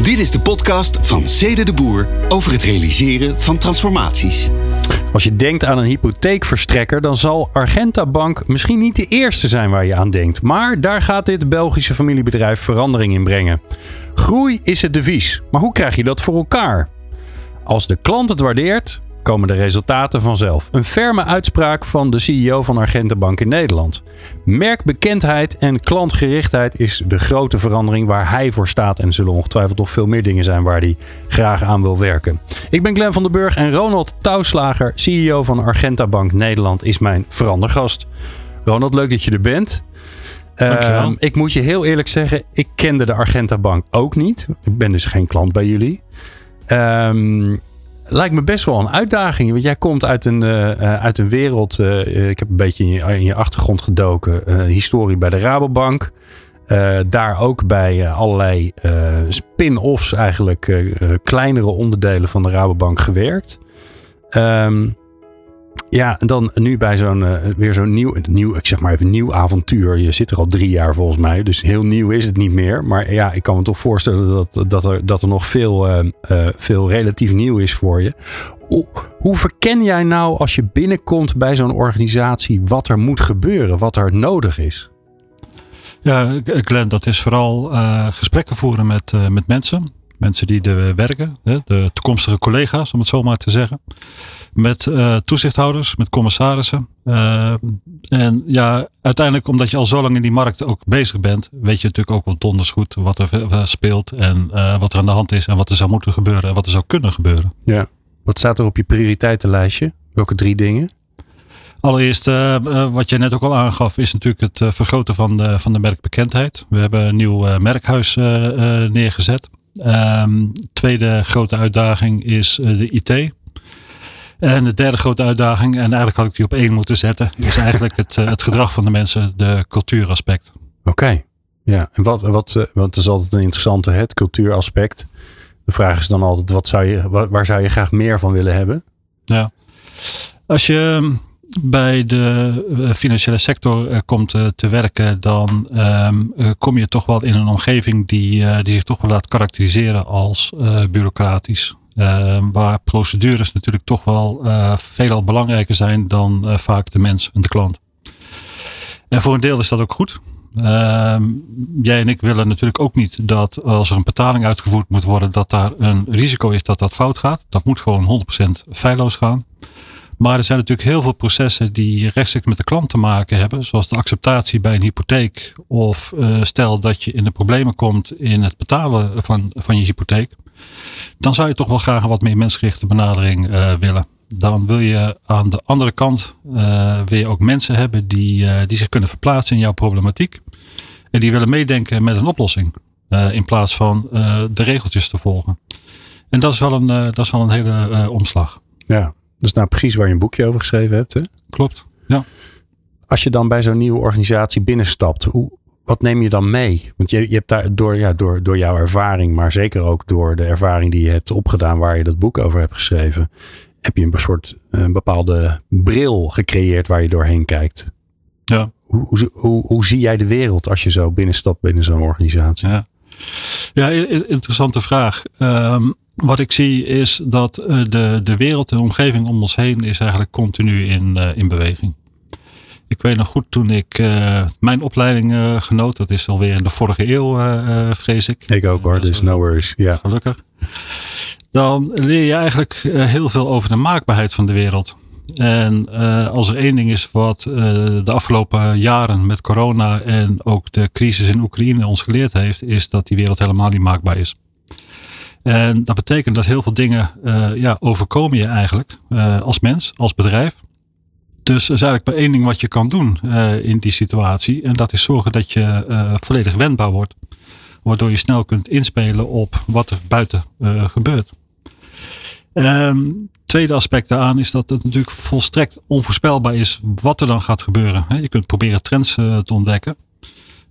Dit is de podcast van Cede de Boer over het realiseren van transformaties. Als je denkt aan een hypotheekverstrekker, dan zal Argenta Bank misschien niet de eerste zijn waar je aan denkt. Maar daar gaat dit Belgische familiebedrijf verandering in brengen. Groei is het devies, maar hoe krijg je dat voor elkaar? Als de klant het waardeert, komen de resultaten vanzelf. Een ferme uitspraak van de CEO van Argenta Bank in Nederland. Merkbekendheid en klantgerichtheid is de grote verandering waar hij voor staat. En er zullen ongetwijfeld nog veel meer dingen zijn waar hij graag aan wil werken. Ik ben Glenn van den Burg en Ronald Touwslager, CEO van Argenta Bank Nederland, is mijn verandergast. Ronald, leuk dat je er bent. Uh, ik moet je heel eerlijk zeggen, ik kende de Argenta Bank ook niet. Ik ben dus geen klant bij jullie. Um, lijkt me best wel een uitdaging. Want jij komt uit een, uh, uit een wereld. Uh, ik heb een beetje in je, in je achtergrond gedoken. historie bij de Rabobank. daar ook bij allerlei spin-offs, eigenlijk kleinere onderdelen van de Rabobank gewerkt. Um, ja, en dan nu bij zo'n uh, weer zo'n nieuw, nieuw, ik zeg maar even nieuw avontuur. Je zit er al drie jaar volgens mij, dus heel nieuw is het niet meer. Maar ja, ik kan me toch voorstellen dat, dat, er, dat er nog veel, uh, uh, veel relatief nieuw is voor je. Hoe, hoe verken jij nou als je binnenkomt bij zo'n organisatie wat er moet gebeuren, wat er nodig is? Ja, Glenn, dat is vooral gesprekken voeren met, met mensen. Mensen die er werken, de toekomstige collega's, om het zo maar te zeggen met uh, toezichthouders, met commissarissen. Uh, en ja, uiteindelijk omdat je al zo lang in die markt ook bezig bent, weet je natuurlijk ook wel donders goed wat er speelt en uh, wat er aan de hand is en wat er zou moeten gebeuren en wat er zou kunnen gebeuren. Ja. Wat staat er op je prioriteitenlijstje? Welke drie dingen? Allereerst, wat je net ook al aangaf, is natuurlijk het vergroten van de, van de merkbekendheid. We hebben een nieuw merkhuis neergezet. Ehm, tweede grote uitdaging is de IT. En de derde grote uitdaging, en eigenlijk had ik die op één moeten zetten, is eigenlijk het, eh, het gedrag van de mensen, de cultuuraspect. Oké, ja. En wat, wat, eh, want het is altijd een interessante, het cultuuraspect. De vraag is dan altijd, wat zou je, waar zou je graag meer van willen hebben? Ja. Als je ehm, bij de eh, financiële sector komt te werken, dan um, kom je toch wel in een omgeving die, die zich toch wel laat karakteriseren als bureaucratisch. Uh, waar procedures natuurlijk toch wel uh, veelal belangrijker zijn dan uh, vaak de mens en de klant. En voor een deel is dat ook goed. Ehm, jij en ik willen natuurlijk ook niet dat als er een betaling uitgevoerd moet worden, dat daar een risico is dat dat fout gaat. Dat moet gewoon 100% feilloos gaan. Maar er zijn natuurlijk heel veel processen die rechtstreeks met de klant te maken hebben. Zoals de acceptatie bij een hypotheek. Of stel dat je in de problemen komt in het betalen van, van je hypotheek dan zou je toch wel graag een wat meer mensgerichte benadering uh, willen. Dan wil je aan de andere kant uh, wil je ook mensen hebben die, uh, die zich kunnen verplaatsen in jouw problematiek. En die willen meedenken met een oplossing. in plaats van de regeltjes te volgen. En dat is wel een, dat is wel een hele omslag. Ja, dat is nou precies waar je een boekje over geschreven hebt. Hè? Klopt, ja. Als je dan bij zo'n nieuwe organisatie binnenstapt, hoe, wat neem je dan mee? Want je, je hebt daar door, ja, door, door jouw ervaring, maar zeker ook door de ervaring die je hebt opgedaan waar je dat boek over hebt geschreven, heb je een soort een bepaalde bril gecreëerd waar je doorheen kijkt. Ja. Hoe, hoe, hoe, hoe zie jij de wereld als je zo binnenstapt binnen zo'n organisatie? Ja, ja interessante vraag. Um, wat ik zie is dat eh, de, de wereld, de omgeving om ons heen is eigenlijk continu in, uh, in beweging. Ik weet nog goed toen ik uh, mijn opleiding uh, genoot. Dat is alweer in de vorige eeuw, uh, vrees ik. Ik ook hoor, dus no worries. Ja. Gelukkig. Dan leer je eigenlijk heel veel over de maakbaarheid van de wereld. En als er één ding is wat de afgelopen jaren met corona en ook de crisis in Oekraïne ons geleerd heeft, is dat die wereld helemaal niet maakbaar is. En dat betekent dat heel veel dingen ja, overkomen je eigenlijk als mens, als bedrijf. Dus er is eigenlijk maar één ding wat je kan doen uh, in die situatie. En dat is zorgen dat je uh, volledig wendbaar wordt. Waardoor je snel kunt inspelen op wat er buiten uh, gebeurt. Um, tweede aspect daaraan is dat het natuurlijk volstrekt onvoorspelbaar is wat er dan gaat gebeuren. Je kunt proberen trends te ontdekken.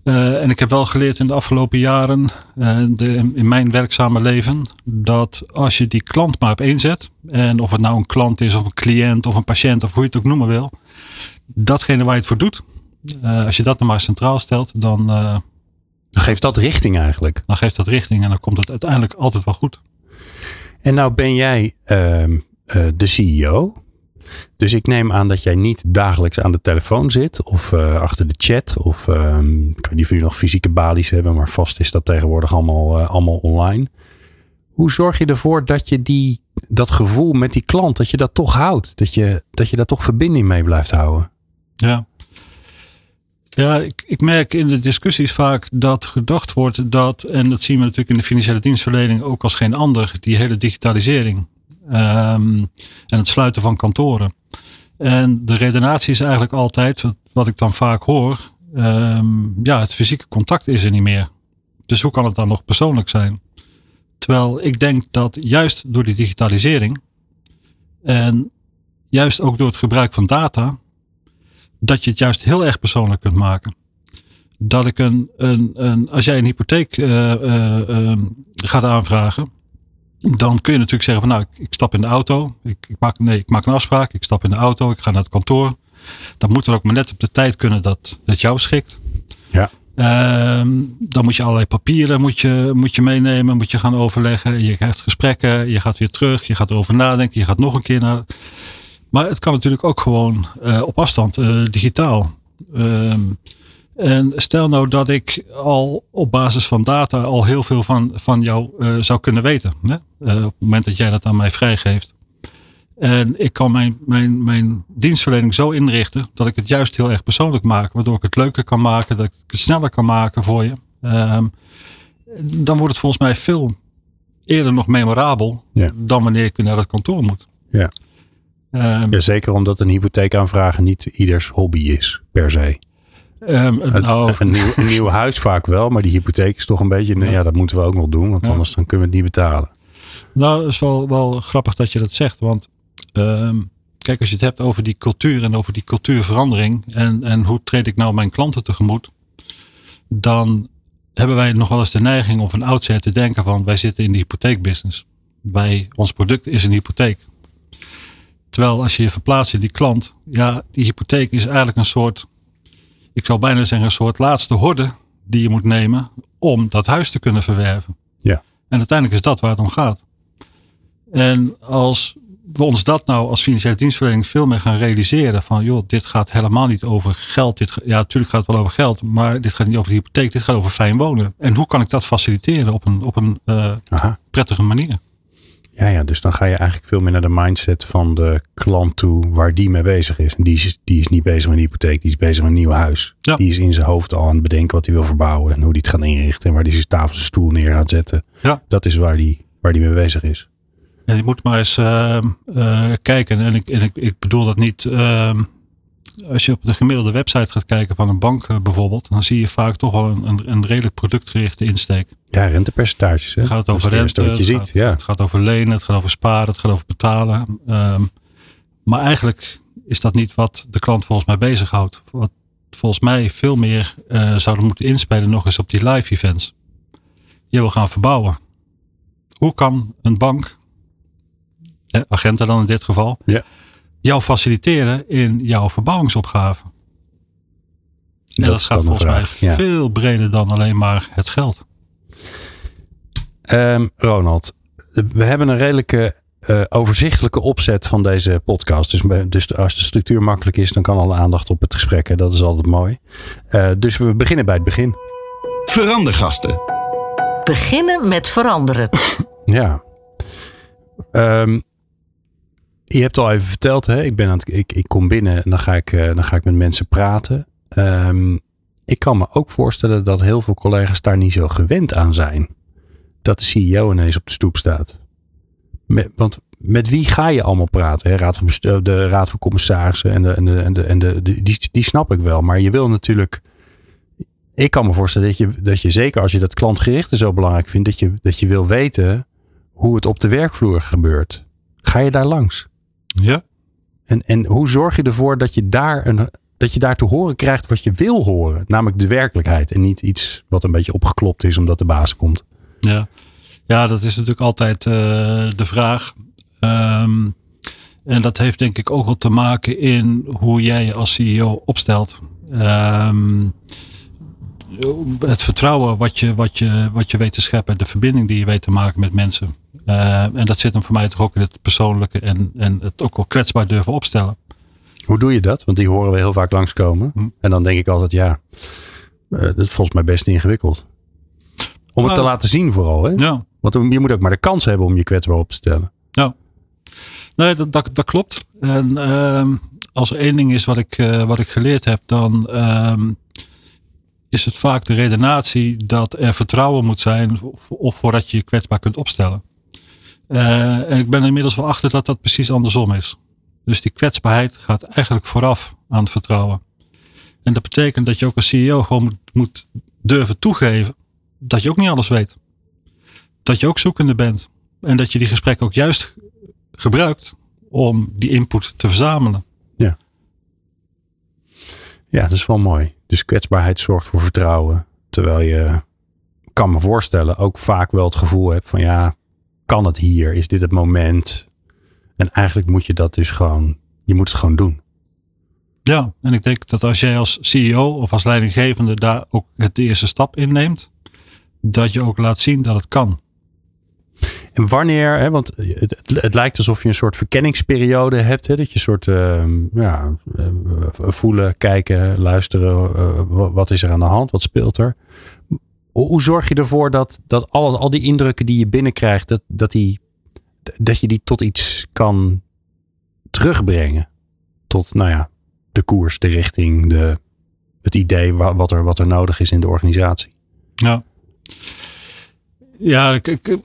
Uh, en ik heb wel geleerd in de afgelopen jaren, uh, de, in mijn werkzame leven, dat als je die klant maar op één zet, en of het nou een klant is of een cliënt of een patiënt of hoe je het ook noemen wil, datgene waar je het voor doet, uh, als je dat nou maar centraal stelt, dan, dan geeft dat richting eigenlijk. Dan geeft dat richting en dan komt het uiteindelijk altijd wel goed. En nou ben jij ehm, de CEO dus ik neem aan dat jij niet dagelijks aan de telefoon zit of uh, achter de chat. Of uh, ik weet niet of jullie nog fysieke balies hebben, maar vast is dat tegenwoordig allemaal, uh, allemaal online. Hoe zorg je ervoor dat je die, dat gevoel met die klant, dat je dat toch houdt? Dat je, dat je daar toch verbinding mee blijft houden? Ja, ja, ik, ik, merk in de discussies vaak dat gedacht wordt dat, en dat zien we natuurlijk in de financiële dienstverlening ook als geen ander, die hele digitalisering. Um, en het sluiten van kantoren. En de redenatie is eigenlijk altijd, wat, ik dan vaak hoor, um, ja, het fysieke contact is er niet meer. Dus hoe kan het dan nog persoonlijk zijn? Terwijl ik denk dat juist door die digitalisering en juist ook door het gebruik van data, dat je het juist heel erg persoonlijk kunt maken. Dat ik een, een, als jij een hypotheek uh, uh, uh, gaat aanvragen, dan kun je natuurlijk zeggen van nou, ik, ik stap in de auto. Ik, ik, maak, nee, ik maak een afspraak. Ik stap in de auto. Ik ga naar het kantoor. Dat moet dan ook maar net op de tijd kunnen dat dat jou schikt. Ja. Um, dan moet je allerlei papieren moet je, moet je meenemen. Moet je gaan overleggen. Je krijgt gesprekken. Je gaat weer terug. Je gaat erover nadenken. Je gaat nog een keer naar... Maar het kan natuurlijk ook gewoon uh, op afstand, uh, digitaal. Um, en stel nou dat ik al op basis van data al heel veel van, van jou uh, zou kunnen weten. Hè? Uh, op het moment dat jij dat aan mij vrijgeeft. En ik kan mijn, mijn, mijn dienstverlening zo inrichten dat ik het juist heel erg persoonlijk maak. Waardoor ik het leuker kan maken, dat ik het sneller kan maken voor je. Um, dan wordt het volgens mij veel eerder nog memorabel ja. dan wanneer ik naar het kantoor moet. Ja. Um, ja, zeker omdat een hypotheekaanvraag niet ieders hobby is, per se. Um, het, nou, een, nieuw, een nieuw huis vaak wel, maar die hypotheek is toch een beetje, nee, ja, dat moeten we ook nog doen, want Ja. anders dan kunnen we het niet betalen. Nou, het is wel, wel grappig dat je dat zegt. Want um, kijk, als je het hebt over die cultuur en over die cultuurverandering. En, en hoe treed ik nou mijn klanten tegemoet. Dan hebben wij nog wel eens de neiging om van oudsher te denken van wij zitten in de hypotheekbusiness. Wij, ons product is een hypotheek. Terwijl als je je verplaatst in die klant. Ja, die hypotheek is eigenlijk een soort, ik zou bijna zeggen een soort laatste horde die je moet nemen om dat huis te kunnen verwerven. Ja. En uiteindelijk is dat waar het om gaat. En als we ons dat nou als financiële dienstverlening veel meer gaan realiseren. Van joh, dit gaat helemaal niet over geld. Dit, ja, natuurlijk gaat het wel over geld. Maar dit gaat niet over de hypotheek. Dit gaat over fijn wonen. En hoe kan ik dat faciliteren op een, op een uh, Aha. prettige manier? Ja, ja, dus dan ga je eigenlijk veel meer naar de mindset van de klant toe waar die mee bezig is. En die is, die is niet bezig met een hypotheek, die is bezig met een nieuw huis. Ja. Die is in zijn hoofd al aan het bedenken wat hij wil verbouwen en hoe hij het gaat inrichten en waar hij zijn tafel zijn stoel neer gaat zetten. Ja. Dat is waar die, waar die mee bezig is. En je moet maar eens uh, uh, kijken. En, ik, en ik, ik bedoel dat niet. Uh, als je op de gemiddelde website gaat kijken van een bank uh, bijvoorbeeld, dan zie je vaak toch wel een, een, een redelijk productgerichte insteek. Ja, rentepercentages. Hè? Gaat het over rente, wat je het, ziet. gaat, Ja. het gaat over lenen, het gaat over sparen, het gaat over betalen. Um, maar eigenlijk is dat niet wat de klant volgens mij bezighoudt. Wat volgens mij veel meer uh, zouden moeten inspelen nog eens op die live events. Je wil gaan verbouwen. Hoe kan een bank, agenten dan in dit geval, Ja. Jou faciliteren in jouw verbouwingsopgave? En dat, is gaat volgens mij. Ja. veel breder dan alleen maar het geld. Ehm, Ronald, we hebben een redelijke uh, overzichtelijke opzet van deze podcast. Dus, dus, als de structuur makkelijk is, dan kan alle aandacht op het gesprek. Hè? Dat is altijd mooi. Uh, dus we beginnen bij het begin. Verandergasten. Beginnen met veranderen. Ja. Um, je hebt al even verteld, hè? Ik, ben aan ik, ik kom binnen en dan ga ik, uh, dan ga ik met mensen praten. Um, ik kan me ook voorstellen dat heel veel collega's daar niet zo gewend aan zijn. Dat de CEO ineens op de stoep staat. Want met wie ga je allemaal praten? Hè? Raad van bestuur, de Raad van Commissarissen en, de, en, de, en, de, en de, die, die snap ik wel. Maar je wil natuurlijk. Ik kan me voorstellen dat je, dat je zeker als je dat klantgerichte zo belangrijk vindt, dat je, dat je wil weten hoe het op de werkvloer gebeurt. Ga je daar langs? Ja. En, en hoe zorg je ervoor dat je, daar een, dat je daar te horen krijgt wat je wil horen? Namelijk de werkelijkheid en niet iets wat een beetje opgeklopt is omdat de baas komt. Ja, ja dat is natuurlijk altijd uh, de vraag. Um, en dat heeft denk ik ook wel te maken in hoe jij je als CEO opstelt. Um, het vertrouwen wat je, wat, je, wat je weet te scheppen, de verbinding die je weet te maken met mensen. Uh, en dat zit hem voor mij toch ook in het persoonlijke en, en het ook wel kwetsbaar durven opstellen. Hoe doe je dat? Want die horen we heel vaak langskomen. Hm. En dan denk ik altijd, ja, uh, dat is volgens mij best ingewikkeld. Om het te laten zien vooral. Hè? Ja. Want je moet ook maar de kans hebben om je kwetsbaar op te stellen. Ja. Nee, dat, dat, dat klopt. En uh, als er één ding is wat ik, wat ik geleerd heb, dan uh, is het vaak de redenatie dat er vertrouwen moet zijn of voordat je je kwetsbaar kunt opstellen. Uh, en ik ben er inmiddels wel achter dat dat precies andersom is. Dus die kwetsbaarheid gaat eigenlijk vooraf aan het vertrouwen. En dat betekent dat je ook als CEO gewoon moet, moet durven toegeven dat je ook niet alles weet. Dat je ook zoekende bent. En dat je die gesprekken ook juist gebruikt om die input te verzamelen. Ja, dat is wel mooi. Dus kwetsbaarheid zorgt voor vertrouwen. Terwijl je, kan me voorstellen, ook vaak wel het gevoel hebt van ja, kan het hier? Is dit het moment? En eigenlijk moet je dat dus gewoon, je moet het gewoon doen. Ja, en ik denk dat als jij als CEO of als leidinggevende daar ook het eerste stap in neemt, dat je ook laat zien dat het kan. En wanneer, hè, want het, het, lijkt alsof je een soort verkenningsperiode hebt. Hè, dat je een soort uh, ja, uh, voelen, kijken, luisteren. Uh, wat is er aan de hand? Wat speelt er? Hoe zorg je ervoor dat, dat al, al die indrukken die je binnenkrijgt, dat, dat, die, dat je die tot iets kan terugbrengen? Tot, nou ja, de koers, de richting, de, het idee wat er, wat er nodig is in de organisatie. Ja. Ja, ik,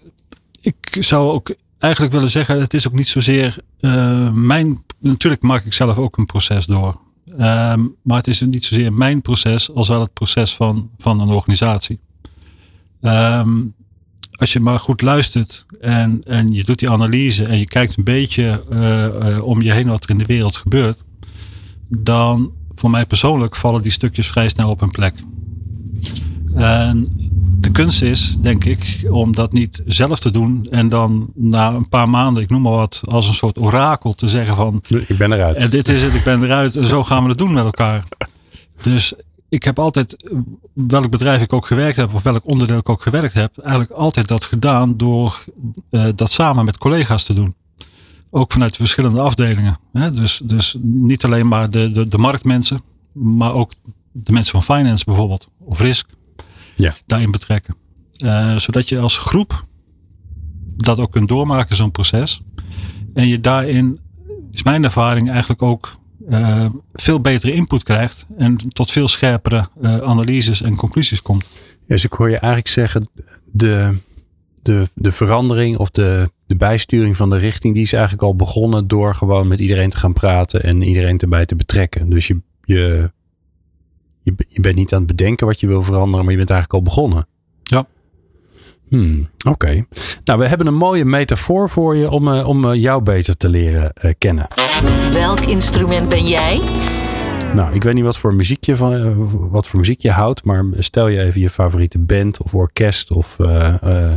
ik zou ook eigenlijk willen zeggen, het is ook niet zozeer uh, mijn. Natuurlijk maak ik zelf ook een proces door. Uh, maar het is niet zozeer mijn proces als wel het proces van, van een organisatie. Um, als je maar goed luistert en, en je doet die analyse en je kijkt een beetje uh, uh, om je heen wat er in de wereld gebeurt, dan voor mij persoonlijk vallen die stukjes vrij snel op hun plek. En de kunst is, denk ik, om dat niet zelf te doen en dan na een paar maanden, ik noem maar wat, als een soort orakel te zeggen van. Ik ben eruit. En dit is het, ik ben eruit en zo gaan we het doen met elkaar. Dus ik heb altijd, welk bedrijf ik ook gewerkt heb of welk onderdeel ik ook gewerkt heb, eigenlijk altijd dat gedaan door uh, dat samen met collega's te doen. Ook vanuit de verschillende afdelingen. Hè? Dus, dus niet alleen maar de, de, de marktmensen, maar ook de mensen van finance bijvoorbeeld, of risk ja. daarin betrekken. Uh, zodat je als groep dat ook kunt doormaken, zo'n proces. En je daarin, is mijn ervaring, eigenlijk ook uh, veel betere input krijgt. En tot veel scherpere uh, analyses en conclusies komt. Dus ik hoor je eigenlijk zeggen, de, de, de verandering of de, de bijsturing van de richting, die is eigenlijk al begonnen door gewoon met iedereen te gaan praten en iedereen erbij te betrekken. Dus je, je je, je bent niet aan het bedenken wat je wil veranderen, maar je bent eigenlijk al begonnen. Ja. Hmm, Oké. Okay. Nou, we hebben een mooie metafoor voor je om, uh, om uh, jou beter te leren uh, kennen. Welk instrument ben jij? Nou, ik weet niet wat voor muziek je, van, wat voor muziek je houdt, maar stel je even je favoriete band of orkest of uh, uh,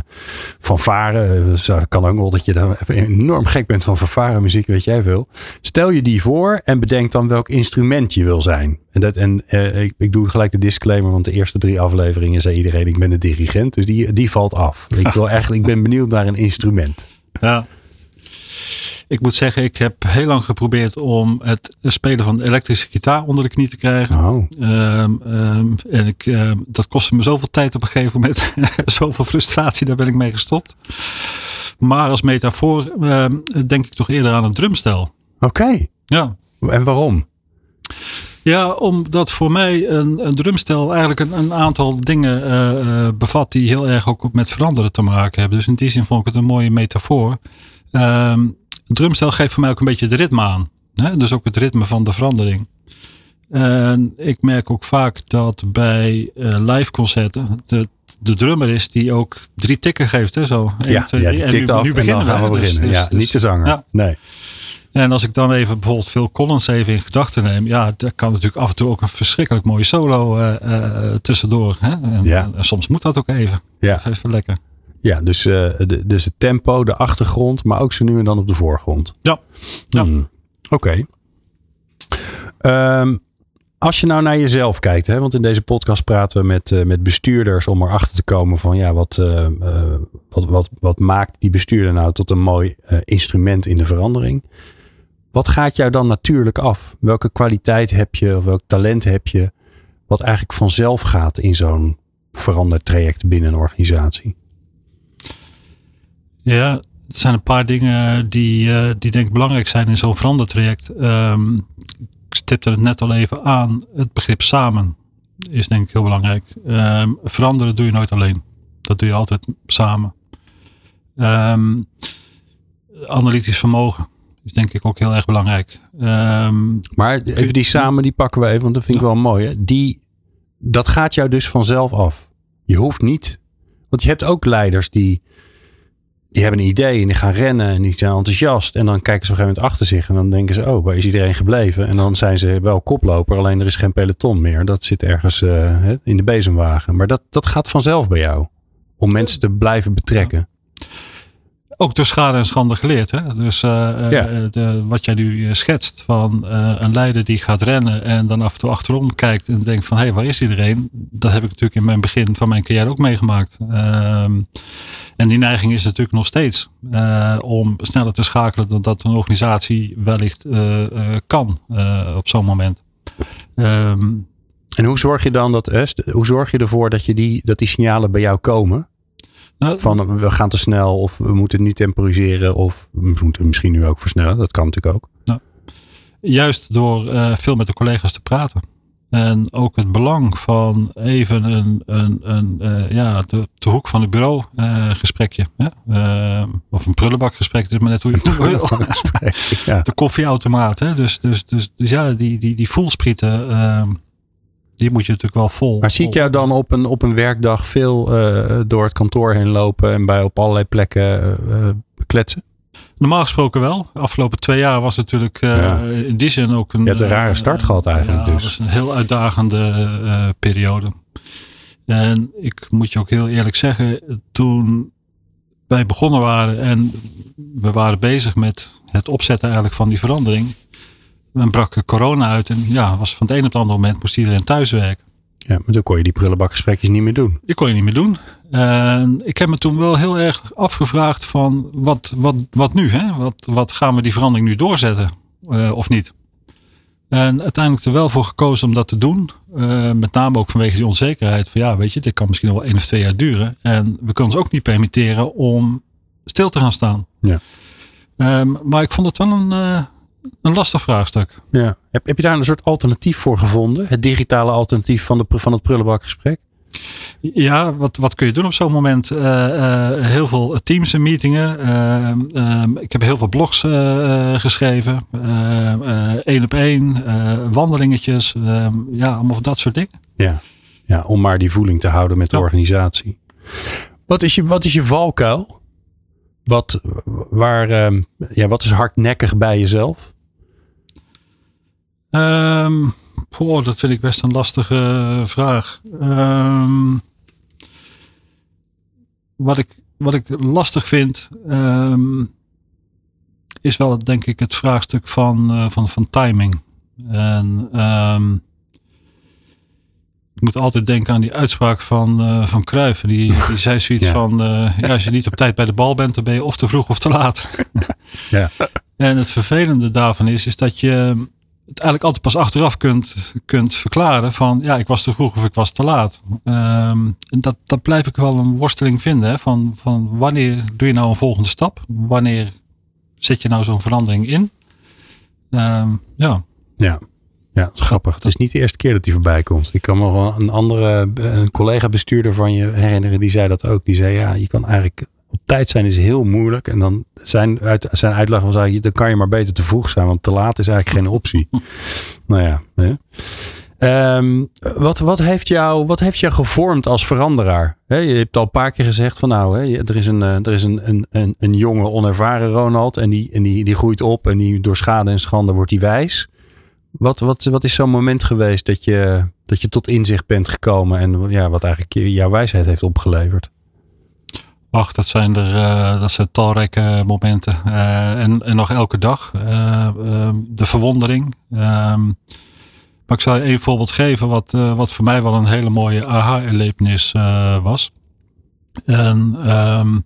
fanfare. Dus, kan ook wel dat je dan enorm gek bent van fanfare muziek, weet jij veel. Stel je die voor en bedenk dan welk instrument je wil zijn. En, dat, en uh, ik, ik doe gelijk de disclaimer, want de eerste drie afleveringen zei iedereen ik ben een dirigent, dus die, die valt af. Ik, wil echt, ik ben benieuwd naar een instrument. Ja. Ik moet zeggen, ik heb heel lang geprobeerd om het spelen van de elektrische gitaar onder de knie te krijgen. Oh. Um, um, en ik, um, dat kostte me zoveel tijd op een gegeven moment. zoveel frustratie, daar ben ik mee gestopt. Maar als metafoor denk ik toch eerder aan een drumstel. Oké. Okay. Ja. En waarom? Ja, omdat voor mij een, een drumstel eigenlijk een, een aantal dingen uh, uh, bevat die heel erg ook met veranderen te maken hebben. Dus in die zin vond ik het een mooie metafoor. Um, drumstel geeft voor mij ook een beetje het ritme aan. Hè? Dus ook het ritme van de verandering. En ik merk ook vaak dat bij uh, live concerten de, de drummer is die ook drie tikken geeft. Hè? Zo. 1, ja, 2, 3. ja, die tikt en nu, af nu beginnen en dan gaan we beginnen. Dus, ja, dus, niet te zanger. Ja. Nee. En als ik dan even bijvoorbeeld Phil Collins even in gedachten neem. Ja, daar kan natuurlijk af en toe ook een verschrikkelijk mooie solo uh, uh, tussendoor. Hè? En, Ja. en soms moet dat ook even. Ja. Even lekker. Ja, dus, eh, de, dus het tempo, de achtergrond, maar ook zo nu en dan op de voorgrond. Ja. Ja. Hmm. Oké. Ehm, als je nou naar jezelf kijkt, hè, want in deze podcast praten we met, eh, met bestuurders om erachter te komen van ja, wat, eh, wat, wat, wat maakt die bestuurder nou tot een mooi instrument in de verandering? Wat gaat jou dan natuurlijk af? Welke kwaliteit heb je of welk talent heb je wat eigenlijk vanzelf gaat in zo'n verandertraject binnen een organisatie? Ja, het zijn een paar dingen die, eh, die denk ik belangrijk zijn in zo'n verandertraject. Ehm ik stipte het net al even aan. Het begrip samen is denk ik heel belangrijk. Ehm, veranderen doe je nooit alleen. Dat doe je altijd samen. Ehm, analytisch vermogen is denk ik ook heel erg belangrijk. Maar even die samen, die pakken we even, want dat vind ik wel mooi. Hè? Die, dat gaat jou dus vanzelf af. Je hoeft niet. Want je hebt ook leiders die, die hebben een idee en die gaan rennen en die zijn enthousiast. En dan kijken ze op een gegeven moment achter zich en dan denken ze, oh, waar is iedereen gebleven? En dan zijn ze wel koploper, alleen er is geen peloton meer. Dat zit ergens eh, in de bezemwagen. Maar dat, dat gaat vanzelf bij jou. Om mensen te blijven betrekken. ook door schade en schande geleerd. Hè? Dus eh, eh, Ja. de, wat jij nu schetst van een leider die gaat rennen en dan af en toe achterom kijkt en denkt van hé, hey, waar is iedereen? Dat heb ik natuurlijk in mijn begin van mijn carrière ook meegemaakt. En die neiging is natuurlijk nog steeds eh, om sneller te schakelen dan dat een organisatie wellicht eh, eh, kan op zo'n moment. Ehm, En hoe zorg je dan dat, hoe zorg je ervoor dat, je die, dat die signalen bij jou komen? nou, Van we gaan te snel of we moeten nu temporiseren of we moeten misschien nu ook versnellen. Dat kan natuurlijk ook. Juist door veel met de collega's te praten. En ook het belang van even een, een, een eh, ja, de, de hoek van het bureau eh, gesprekje. Eh, of een prullenbakgesprek, het is maar net hoe je het. Ja. De koffieautomaat. Hè? Dus, dus, dus, dus ja, die, die, die voelsprieten, eh, die moet je natuurlijk wel vol. Maar zie ik jou dan op een, op een werkdag veel door het kantoor heen lopen en bij op allerlei plekken kletsen? Normaal gesproken wel. De afgelopen twee jaar was natuurlijk eh, Ja. in die zin ook een... Je hebt een rare eh, start gehad eigenlijk Ja, dus. was een heel uitdagende eh, periode. En ik moet je ook heel eerlijk zeggen, toen wij begonnen waren en we waren bezig met het opzetten eigenlijk van die verandering. Dan brak corona uit en ja, was van het een op het andere moment moest iedereen thuiswerken. Ja, maar dan kon je die prullenbakgesprekjes niet meer doen. Die kon je niet meer doen. En ik heb me toen wel heel erg afgevraagd van wat, wat, wat nu? Hè? Wat, wat gaan we die verandering nu doorzetten eh, of niet? En uiteindelijk er wel voor gekozen om dat te doen. Eh, met name ook vanwege die onzekerheid van ja, weet je, dit kan misschien wel één of twee jaar duren. En we kunnen ons ook niet permitteren om stil te gaan staan. Ja. Ehm, maar ik vond het wel een, eh, een lastig vraagstuk. Ja. Heb, heb je daar een soort alternatief voor gevonden? Het digitale alternatief van, de, van het prullenbakgesprek? Ja, wat, wat kun je doen op zo'n moment? Eh, eh, heel veel teams en meetingen. Ehm, ehm, ik heb heel veel blogs eh, eh, geschreven. Eh, één op één. eh, wandelingetjes. ehm, ja, allemaal dat soort dingen. Ja. ja, om maar die voeling te houden met de Ja. organisatie. Wat is je, wat is je valkuil? Wat, waar, ehm, ja, wat is hardnekkig bij jezelf? Poh, dat vind ik best een lastige vraag. Ehm, wat, ik, wat ik lastig vind, is wel denk ik het vraagstuk van, eh, van, van timing. En ik moet altijd denken aan die uitspraak van, eh van Cruijff. Die, die zei zoiets Ja. van, eh, ja, als je niet op tijd bij de bal bent, dan ben je of te vroeg of te laat. Ja. En het vervelende daarvan is, is dat je het eigenlijk altijd pas achteraf kunt, kunt verklaren van ja, ik was te vroeg of ik was te laat. Ehm, en dat, dat blijf ik wel een worsteling vinden. Hè, van, van wanneer doe je nou een volgende stap? Wanneer zet je nou zo'n verandering in? Ehm, ja, Ja. Ja, dat is grappig. Het is niet de eerste keer dat die voorbij komt. Ik kan me wel een andere eh, een collega-bestuurder van je herinneren. Die zei dat ook. Die zei ja, je kan eigenlijk op tijd zijn is heel moeilijk. En dan zijn, uit, zijn uitleg was eigenlijk, dan kan je maar beter te vroeg zijn. Want te laat is eigenlijk geen optie. nou ja. Hè? Ehm, wat, wat, heeft jou, wat heeft jou gevormd als veranderaar? je hebt al een paar keer gezegd van nou, er is, een, er is een, een, een, een jonge onervaren Ronald en, die, en die, die groeit op en die, door schade en schande wordt hij wijs. Wat, wat, wat is zo'n moment geweest dat je, dat je tot inzicht bent gekomen en ja, wat eigenlijk jouw wijsheid heeft opgeleverd? Ach, dat zijn er uh, dat zijn talrijke momenten. Uh, en, en nog elke dag. Uh, de verwondering. Ehm, maar ik zal je één voorbeeld geven wat, wat voor mij wel een hele mooie aha-erlevenis was. En um,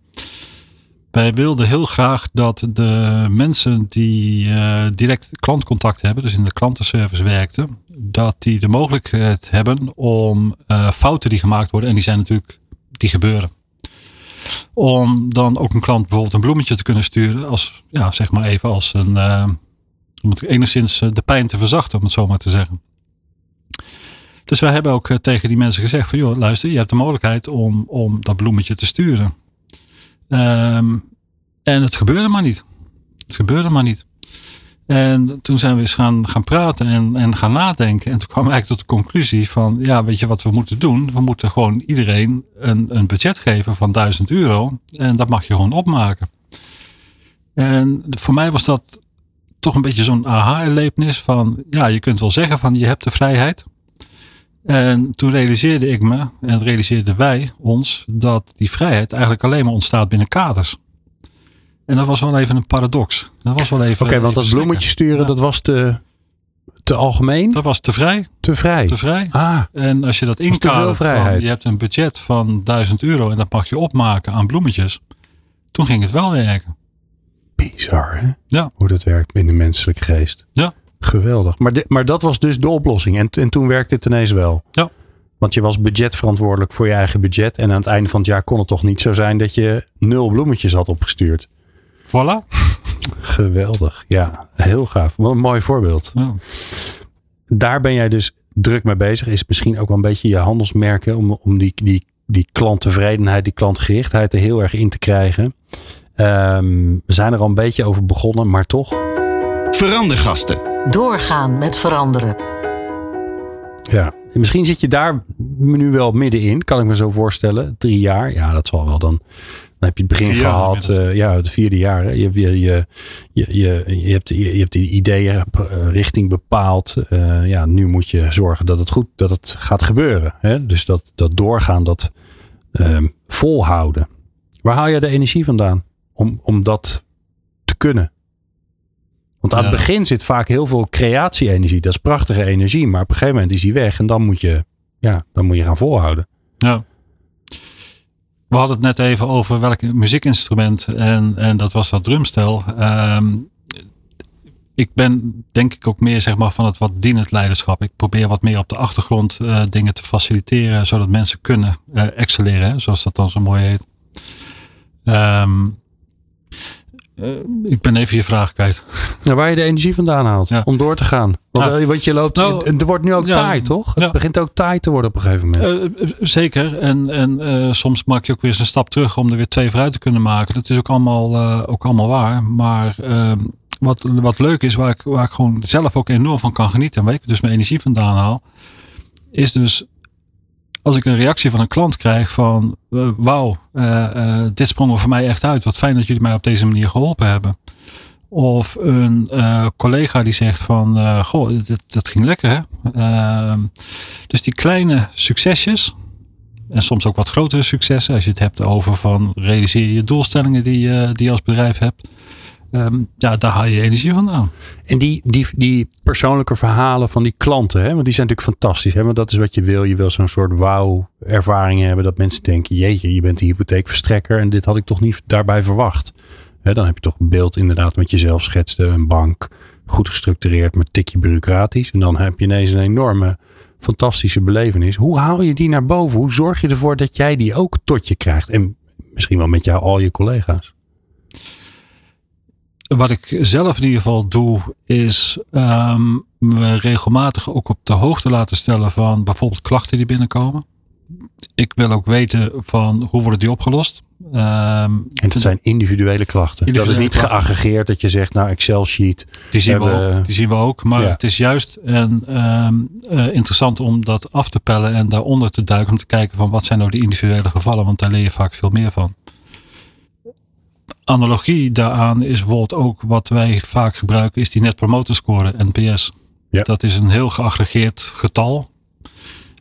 wij wilden heel graag dat de mensen die direct klantcontact hebben, dus in de klantenservice werkten, dat die de mogelijkheid hebben om fouten die gemaakt worden, en die zijn natuurlijk, die gebeuren om dan ook een klant bijvoorbeeld een bloemetje te kunnen sturen. Als, ja, zeg maar even als een, uh, om het enigszins eh, de pijn te verzachten, om het zo maar te zeggen. Dus wij hebben ook eh, tegen die mensen gezegd van, joh, luister, je hebt de mogelijkheid om, om dat bloemetje te sturen. Um, en het gebeurde maar niet. Het gebeurde maar niet. En toen zijn we eens gaan, gaan praten en, en gaan nadenken. En toen kwam eigenlijk tot de conclusie van, ja, weet je wat we moeten doen? We moeten gewoon iedereen een, een budget geven van 1000 euro. En dat mag je gewoon opmaken. En voor mij was dat toch een beetje zo'n aha-erlevenis van, ja, je kunt wel zeggen van je hebt de vrijheid. En toen realiseerde ik me, en realiseerden wij ons, dat die vrijheid eigenlijk alleen maar ontstaat binnen kaders. En dat was wel even een paradox. Dat was wel even. Oké, want dat bloemetje sturen, dat was te, te algemeen? Dat was te vrij. Te vrij. Te vrij. Ah. En als je dat inkadert, van, je hebt een budget van 1000 euro en dat mag je opmaken aan bloemetjes. Toen ging het wel werken. Bizar, hè? Ja. Hoe dat werkt binnen de menselijke geest. Ja. Geweldig. Maar, de, maar dat was dus de oplossing. En, en toen werkte het ineens wel. Ja. Want je was budgetverantwoordelijk voor je eigen budget. En aan het einde van het jaar kon het toch niet zo zijn dat je nul bloemetjes had opgestuurd. Voilà. Geweldig. Ja, heel gaaf. Wat een mooi voorbeeld. Ja. Daar ben jij dus druk mee bezig. Is misschien ook wel een beetje je handelsmerken om, om die, die, die klanttevredenheid, die klantgerichtheid er heel erg in te krijgen. Um, we zijn er al een beetje over begonnen, maar toch. Verandergasten. Doorgaan met veranderen. Ja, misschien zit je daar nu wel middenin, kan ik me zo voorstellen. Drie jaar, ja, dat zal wel dan heb je het begin gehad, uh, ja, het vierde jaar. Je, je, je, je, je, je, hebt, je, hebt die ideeën uh, richting bepaald. Uh, ja, nu moet je zorgen dat het goed dat het gaat gebeuren. Hè? Dus dat, dat doorgaan, dat ehm, volhouden. Waar haal je de energie vandaan om, om dat te kunnen? Want aan het begin zit vaak heel veel creatie-energie. Dat is prachtige energie, maar op een gegeven moment is die weg en dan moet je, ja, dan moet je gaan volhouden. Ja. We hadden het net even over welk muziekinstrument en, en dat was dat drumstel. Um, ik ben denk ik ook meer zeg maar, van het wat dienend leiderschap. Ik probeer wat meer op de achtergrond uh, dingen te faciliteren, zodat mensen kunnen uh, excelleren, zoals dat dan zo mooi heet. Um, uh, ik ben even je vraag kwijt. Nou, waar je de energie vandaan haalt ja. om door te gaan. Want, want je loopt, nou, er wordt nu ook ja, taai, toch? Het begint ook taai te worden op een gegeven moment. Uh, zeker. En, en uh, soms maak je ook weer eens een stap terug om er weer twee vooruit te kunnen maken. Dat is ook allemaal, ook allemaal waar. Maar ehm, wat, wat leuk is, waar ik, waar ik gewoon zelf ook enorm van kan genieten. En waar ik dus mijn energie vandaan haal. Is dus als ik een reactie van een klant krijg van wauw, uh, uh, dit sprong er voor mij echt uit. Wat fijn dat jullie mij op deze manier geholpen hebben. Of een collega die zegt van goh, dat, dat ging lekker hè. Ehm, dus die kleine succesjes. En soms ook wat grotere successen. Als je het hebt over van realiseer je doelstellingen die, die je als bedrijf hebt. Um, ja, daar haal je energie vandaan. En die, die, die persoonlijke verhalen van die klanten, hè, want die zijn natuurlijk fantastisch. Hè, want dat is wat je wil. Je wil zo'n soort wauw-ervaring hebben. Dat mensen denken, jeetje, je bent een hypotheekverstrekker. En dit had ik toch niet daarbij verwacht. Hè, dan heb je toch een beeld inderdaad met jezelf schetste. Een bank, goed gestructureerd, maar tikje bureaucratisch. En dan heb je ineens een enorme, fantastische belevenis. Hoe haal je die naar boven? Hoe zorg je ervoor dat jij die ook tot je krijgt? En misschien wel met jou, al je collega's wat ik zelf in ieder geval doe, is um, me regelmatig ook op de hoogte laten stellen van bijvoorbeeld klachten die binnenkomen. ik wil ook weten van hoe worden die opgelost. Ehm, En dat zijn individuele klachten. dat is Individuele niet geaggregeerd dat je zegt, nou Excel sheet. Die zien, we ook, die zien we ook. Maar Ja. het is juist en, ehm, eh, interessant om dat af te pellen en daaronder te duiken. Om te kijken van wat zijn nou die individuele gevallen. Want daar leer je vaak veel meer van. Analogie daaraan is bijvoorbeeld ook wat wij vaak gebruiken. Is die net promoter score, NPS. Ja. Dat is een heel geaggregeerd getal.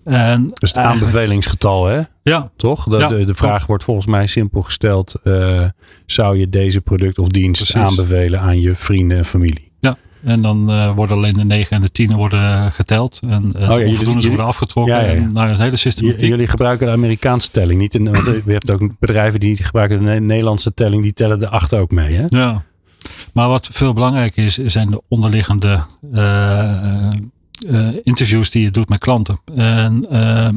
En Dus het eigenlijk- aanbevelingsgetal, hè? Ja, Toch? De, Ja, de, de vraag wordt volgens mij simpel gesteld. eh, zou je deze product of dienst Precies. aanbevelen aan je vrienden en familie? En dan eh, worden alleen de 9 en de 10 worden geteld. En uh, Oh ja, jullie- worden afgetrokken. Ja, ja. En naar het hele J- systematiek. jullie gebruiken de Amerikaanse telling. Niet in, want je hebt ook bedrijven die gebruiken de Ne- Nederlandse telling. Die tellen de acht ook mee, hè? Ja. Maar wat veel belangrijker is, zijn de onderliggende eh, eh, interviews die je doet met klanten. En ehm,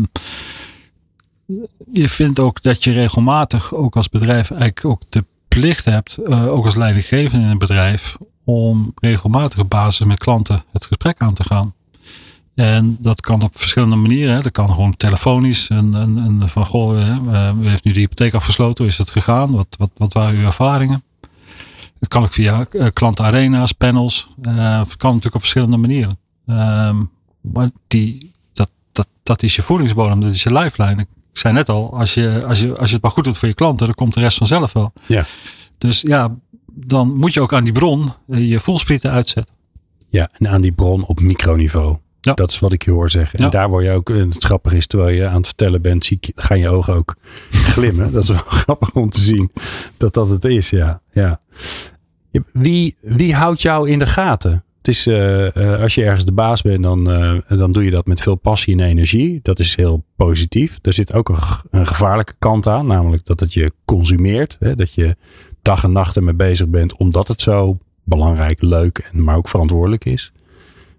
je vindt ook dat je regelmatig ook als bedrijf eigenlijk ook de plicht hebt, eh, ook als leidinggevende in een bedrijf, om regelmatig op basis met klanten het gesprek aan te gaan. En dat kan op verschillende manieren. Hè. Dat kan gewoon telefonisch. En, en, en van, goh, hè, u heeft nu de hypotheek afgesloten. Hoe is het gegaan? Wat, wat, wat waren uw ervaringen? Het kan ook via eh, klantenarena's, panels. Eh, het kan natuurlijk op verschillende manieren. Ehm, maar die, dat, dat, dat is je voedingsbodem. Dat is je lifeline. Ik zei net al, als je, als, je, als je het maar goed doet voor je klanten, dan komt de rest vanzelf wel. Ja. Dus ja, dan moet je ook aan die bron eh, je voelsprieten uitzetten. Ja, en aan die bron op microniveau. Ja. Dat is wat ik je hoor zeggen. En Ja. daar word je ook, en het grappige is, terwijl je aan het vertellen bent, zie ik, gaan je ogen ook glimmen. dat is wel grappig om te zien dat dat het is, ja. ja. Wie, wie houdt jou in de gaten? Het is, eh, eh, als je ergens de baas bent, dan, eh, dan doe je dat met veel passie en energie. Dat is heel positief. Er zit ook een gevaarlijke kant aan, namelijk dat het je consumeert. Hè? Dat je dag en nacht ermee bezig bent, omdat het zo belangrijk, leuk en maar ook verantwoordelijk is.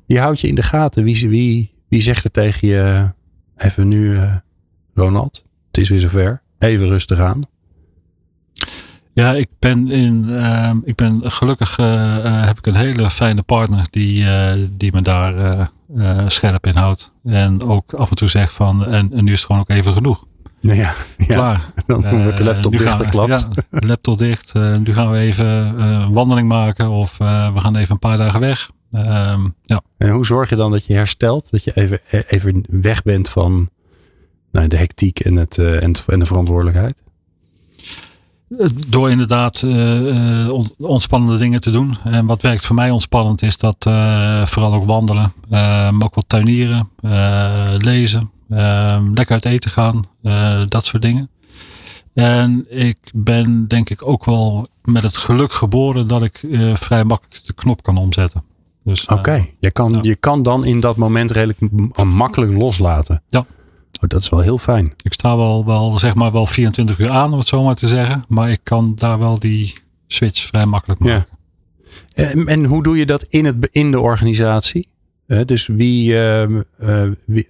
Wie houdt je in de gaten? Wie, wie, wie zegt er tegen je, even nu eh, Ronald, het is weer zover. Even rustig aan. Ja, ik ben in. ehm, ik ben gelukkig eh, eh, heb ik een hele fijne partner die, die me daar scherp in houdt. En ook af en toe zegt van en, en nu is het gewoon ook even genoeg. Nou ja, ja Klaar. dan wordt de Eh, laptop nu gaan we- dichtgeklapt. Ja, laptop dicht. Eh, nu gaan we even eh, een wandeling maken of eh, we gaan even een paar dagen weg. Ehm, ja. En hoe zorg je dan dat je herstelt? Dat je even, eh, even weg bent van nou, de hectiek en, het, eh, en, het- en de verantwoordelijkheid? Door inderdaad eh, eh, on- ontspannende dingen te doen. En wat werkt voor mij ontspannend is dat eh, vooral ook wandelen. eh, maar ook wat tuinieren, eh, lezen, eh, lekker uit eten gaan. eh, dat soort dingen. En ik ben denk ik ook wel met het geluk geboren dat ik eh, vrij makkelijk de knop kan omzetten. Dus, eh, Oké, je, kan, ja. je kan dan in dat moment redelijk makkelijk loslaten. Ja. Oh, dat is wel heel fijn. ik sta wel, wel, zeg maar wel 24 uur aan om het zo maar te zeggen. Maar ik kan daar wel die switch vrij makkelijk maken. En, en hoe doe je dat in, het, in de organisatie? Dus wie, ehm, eh, wie-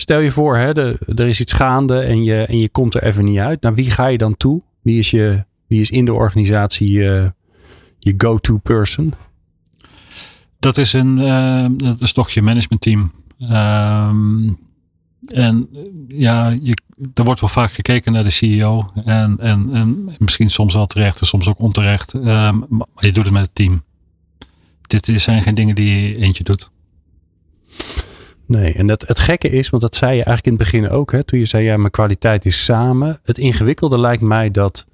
stel je voor, hè, er is iets gaande en je, en je komt er even niet uit. Naar wie ga je dan toe? Wie is, je, wie is in de organisatie je, je go-to person? Dat is een, eh, dat is toch je managementteam. Ehm, en eh, ja, je, er wordt wel vaak gekeken naar de CEO. En, en, en misschien soms wel terecht en soms ook onterecht. Ehm, maar je doet het met het team. Dit zijn geen dingen die je eentje doet. Nee, en dat, het gekke is, want dat zei je eigenlijk in het begin ook, hè, toen je zei, ja, mijn kwaliteit is samen. Het ingewikkelde lijkt mij dat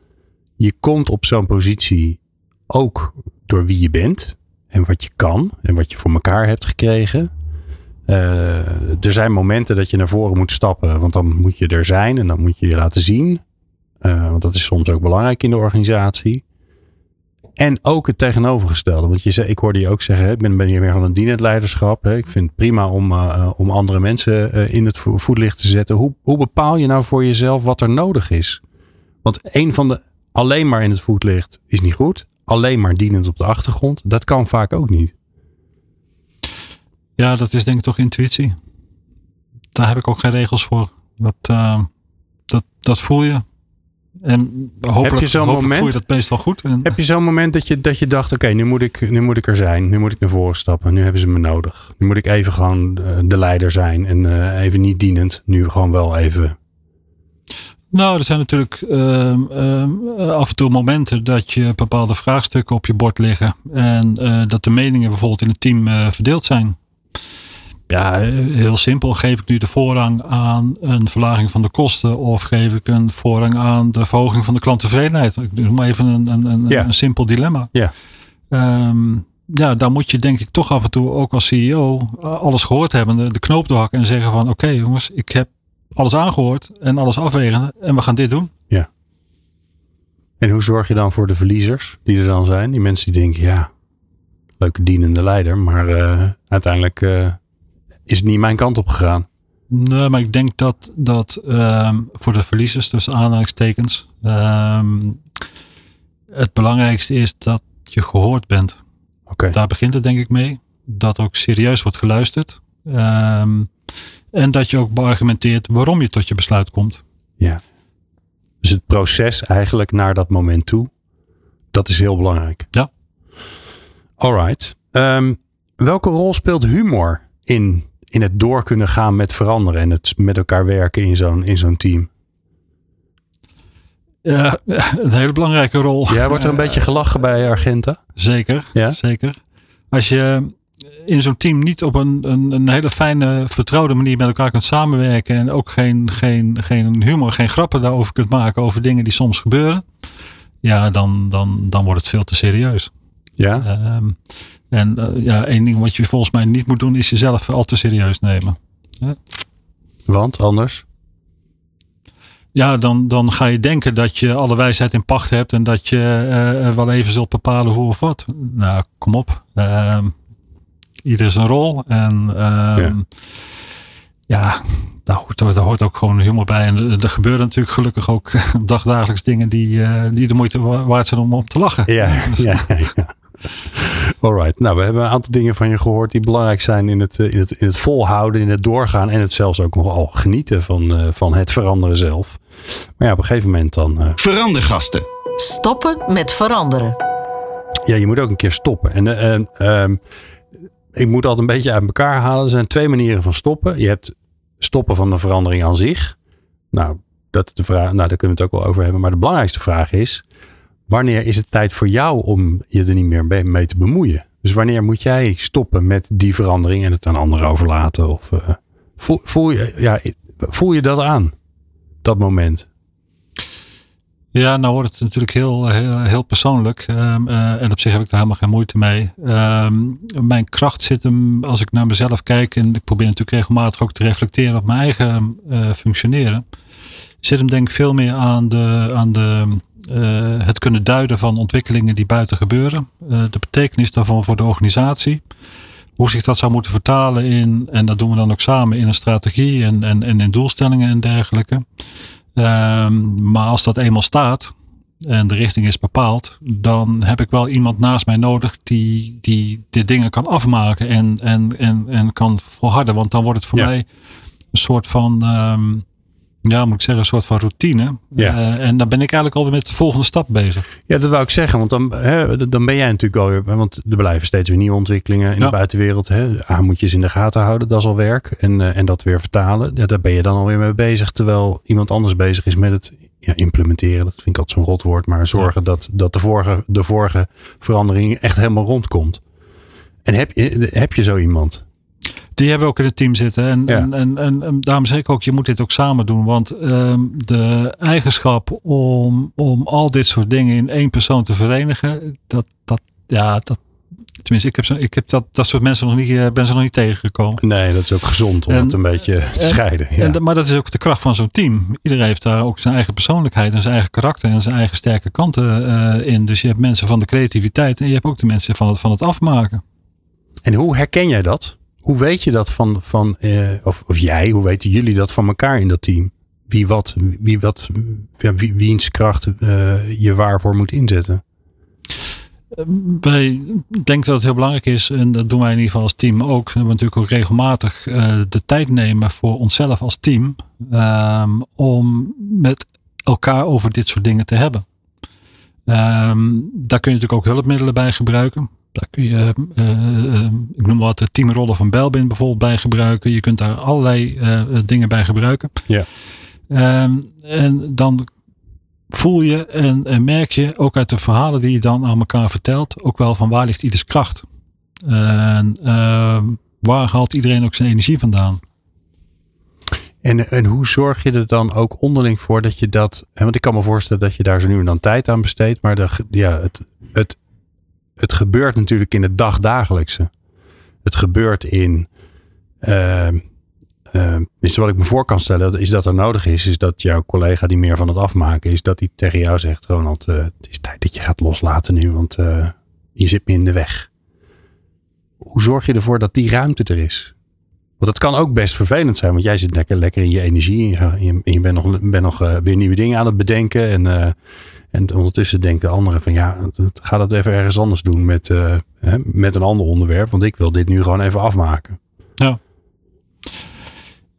je komt op zo'n positie ook door wie je bent en wat je kan en wat je voor elkaar hebt gekregen. Eh, er zijn momenten dat je naar voren moet stappen, want dan moet je er zijn en dan moet je je laten zien. Eh, want dat is soms ook belangrijk in de organisatie. En ook het tegenovergestelde. Want je zei, ik hoorde je ook zeggen, ik ben, hier meer van een dienend leiderschap. Ik vind het prima om, eh, eh, om andere mensen eh, in het vo- voetlicht te zetten. Hoe, hoe bepaal je nou voor jezelf wat er nodig is? Want een van de alleen maar in het voetlicht is niet goed. Alleen maar dienend op de achtergrond. Dat kan vaak ook niet. Ja, dat is denk ik toch intuïtie. Daar heb ik ook geen regels voor. Dat, dat, dat voel je. En hopelijk, je zo'n moment? voel je dat meestal goed. En, Heb je zo'n moment dat je, dat je dacht, oké, nu, moet ik, nu moet ik er zijn. Nu moet ik naar voren stappen. Nu hebben ze me nodig. Nu moet ik even gewoon eh, de leider zijn. En eh, even niet dienend. Nu gewoon wel even Nou, er zijn natuurlijk ehm, ehm, af en toe momenten dat je bepaalde vraagstukken op je bord liggen. En eh, dat de meningen bijvoorbeeld in het team eh, verdeeld zijn. Ja, heel simpel. Geef ik nu de voorrang aan een verlaging van de kosten of geef ik een voorrang aan de verhoging van de klanttevredenheid? Ik noem maar even een, een, een, Ja. een simpel dilemma. Ja. Ehm, ja, daar moet je denk ik toch af en toe ook als CEO alles gehoord hebben, de, de knoop doorhakken en zeggen van oké jongens, ik heb alles aangehoord en alles afwegen en we gaan dit doen. En hoe zorg je dan voor de verliezers die er dan zijn? Die mensen die denken, ja, leuke dienende leider, maar eh, uiteindelijk eh, is het niet mijn kant op gegaan. Nee, maar ik denk dat, dat ehm, voor de verliezers, tussen aanhalingstekens, ehm, het belangrijkste is dat je gehoord bent. Oké, Daar begint het denk ik mee. Dat ook serieus wordt geluisterd. Ehm, en dat je ook beargumenteert waarom je tot je besluit komt. ja. Dus het proces eigenlijk naar dat moment toe, dat is heel belangrijk. Ja. Alright. Ehm, welke rol speelt humor in, in het door kunnen gaan met veranderen en het met elkaar werken in zo'n in zo'n team? Ja, een hele belangrijke rol. Jij wordt er een beetje gelachen bij Argenta. Zeker, Ja? zeker. Als je in zo'n team niet op een, een, een hele fijne, vertrouwde manier met elkaar kunt samenwerken en ook geen, geen, geen humor, geen grappen daarover kunt maken over dingen die soms gebeuren, ja, dan, dan, dan wordt het veel te serieus. Ja. Ehm, en eh, ja, één ding wat je volgens mij niet moet doen is jezelf al te serieus nemen. Want anders? Ja, dan, dan ga je denken dat je alle wijsheid in pacht hebt en dat je eh, wel even zult bepalen hoe of wat. Nou, kom op. Ehm ieder zijn rol. En ehm, Ja. ja, daar, hoort, daar hoort ook gewoon humor bij. En er, gebeuren natuurlijk gelukkig ook dagdagelijks dingen die, eh, die de moeite wa- waard zijn om op te lachen. Ja, ja, ja. Alright. Nou, we hebben een aantal dingen van je gehoord die belangrijk zijn in het, eh, in het, in het volhouden, in het doorgaan en het zelfs ook nogal genieten van, eh, van het veranderen zelf. Maar ja, op een gegeven moment dan. eh, Verandergasten. Stoppen met veranderen. ja, je moet ook een keer stoppen. En eh, eh, ehm, ik moet altijd een beetje uit elkaar halen. Er zijn twee manieren van stoppen. Je hebt stoppen van de verandering aan zich. Nou, dat de vraag, nou, daar kunnen we het ook wel over hebben. Maar de belangrijkste vraag is: wanneer is het tijd voor jou om je er niet meer mee- te bemoeien? Dus wanneer moet jij stoppen met die verandering en het aan anderen overlaten? Of eh, voel, je, ja, voel je dat aan? Dat moment. Ja, nou wordt het natuurlijk heel, heel, heel persoonlijk. Ehm, eh, en op zich heb ik daar helemaal geen moeite mee. Ehm, mijn kracht zit hem, als ik naar mezelf kijk, en ik probeer natuurlijk regelmatig ook te reflecteren op mijn eigen eh, functioneren. Zit hem denk ik veel meer aan, de, aan de, het kunnen duiden van ontwikkelingen die buiten gebeuren. Eh, de betekenis daarvan voor de organisatie. Hoe zich dat zou moeten vertalen in, en dat doen we dan ook samen, in een strategie en, en, en in doelstellingen en dergelijke. Ehm, maar als dat eenmaal staat en de richting is bepaald, dan heb ik wel iemand naast mij nodig die, die de dingen kan afmaken en, en, en, en kan volharden. Want dan wordt het voor Ja. mij een soort van, ehm, ja, moet ik zeggen, een soort van routine. Ja. Eh, en dan ben ik eigenlijk alweer met de volgende stap bezig. Ja, dat wou ik zeggen. Want dan, hè, dan ben jij natuurlijk alweer. Want er blijven steeds weer nieuwe ontwikkelingen in Ja. de buitenwereld. Hè. A, moet je ze in de gaten houden, dat is al werk. En, eh, en dat weer vertalen. Ja, daar ben je dan alweer mee bezig. Terwijl iemand anders bezig is met het ja, implementeren. Dat vind ik altijd zo'n rotwoord. Maar zorgen dat, dat de, vorige, de vorige verandering echt helemaal rondkomt. En heb je, heb je zo iemand? Die hebben ook in het team zitten. En, Ja. en, en, en, en daarom zeg ik ook, je moet dit ook samen doen. Want ehm, de eigenschap om, om al dit soort dingen in één persoon te verenigen, dat, dat, ja, dat, tenminste, ik heb, zo, ik heb dat, dat soort mensen nog niet, eh, ben ze nog niet tegengekomen. Nee, dat is ook gezond om En- het een beetje te en- scheiden. Ja. En, maar dat is ook de kracht van zo'n team. Iedereen heeft daar ook zijn eigen persoonlijkheid en zijn eigen karakter en zijn eigen sterke kanten eh, in. Dus je hebt mensen van de creativiteit en je hebt ook de mensen van het, van het afmaken. En hoe herken jij dat? Hoe weet je dat van, van eh, of, of jij, hoe weten jullie dat van elkaar in dat team? Wie wat, wie wat, wie, wiens kracht eh, je waarvoor moet inzetten? Wij denken dat het heel belangrijk is, en dat doen wij in ieder geval als team ook, we natuurlijk ook regelmatig eh, de tijd nemen voor onszelf als team, ehm, om met elkaar over dit soort dingen te hebben. Ehm, daar kun je natuurlijk ook hulpmiddelen bij gebruiken. Daar kun je, eh, eh, ik noem wat, de teamrollen van Belbin bijvoorbeeld bij gebruiken. Je kunt daar allerlei eh, dingen bij gebruiken. Ja. Ehm, en dan voel je en, en, merk je ook uit de verhalen die je dan aan elkaar vertelt, ook wel van waar ligt ieders kracht. En ehm, waar haalt iedereen ook zijn energie vandaan? En, en hoe zorg je er dan ook onderling voor dat je dat. Want ik kan me voorstellen dat je daar zo nu en dan tijd aan besteedt. Maar de, ja, het, het, het gebeurt natuurlijk in het dagdagelijkse. Het gebeurt in. Uh, uh, wat ik me voor kan stellen, is dat er nodig is, is dat jouw collega die meer van het afmaken is, dat hij tegen jou zegt: Ronald, uh, het is tijd dat je gaat loslaten nu, want uh, je zit me in de weg. Hoe zorg je ervoor dat die ruimte er is? Het kan ook best vervelend zijn, want jij zit lekker, lekker in je energie en je, bent nog, bent nog uh, weer nieuwe dingen aan het bedenken. En, uh, en ondertussen denken anderen van ja, ga dat even ergens anders doen met, uh, hè, met een ander onderwerp, want ik wil dit nu gewoon even afmaken. Ja.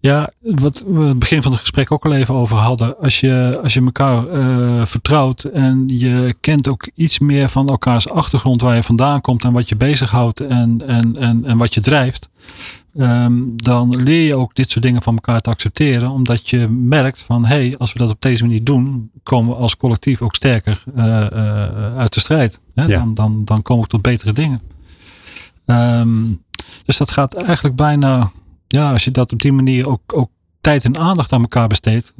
Ja, wat we het begin van het gesprek ook al even over hadden. Als je, als je elkaar uh, vertrouwt en je kent ook iets meer van elkaars achtergrond, waar je vandaan komt en wat je bezighoudt en, en, en, en wat je drijft. Um, dan leer je ook dit soort dingen van elkaar te accepteren. Omdat je merkt van hé, hey, als we dat op deze manier doen, komen we als collectief ook sterker uh, uh, uit de strijd. Hè? Ja. Dan, dan, dan komen we tot betere dingen. Um, dus dat gaat eigenlijk bijna ja, als je dat op die manier ook, ook tijd en aandacht aan elkaar besteedt,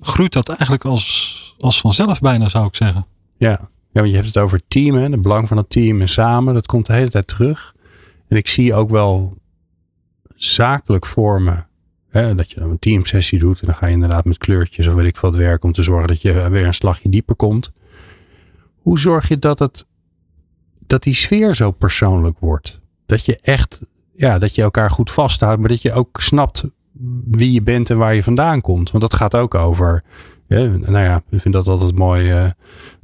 groeit dat eigenlijk als, als vanzelf bijna, zou ik zeggen. Ja, ja want je hebt het over team, hè, het belang van het team en samen, dat komt de hele tijd terug. En ik zie ook wel zakelijk vormen, hè, dat je een teamsessie doet en dan ga je inderdaad met kleurtjes of weet ik wat werken om te zorgen dat je weer een slagje dieper komt. Hoe zorg je dat het, dat die sfeer zo persoonlijk wordt? Dat je echt ja, dat je elkaar goed vasthoudt, maar dat je ook snapt wie je bent en waar je vandaan komt. Want dat gaat ook over. nou ja, ik vind dat altijd mooi.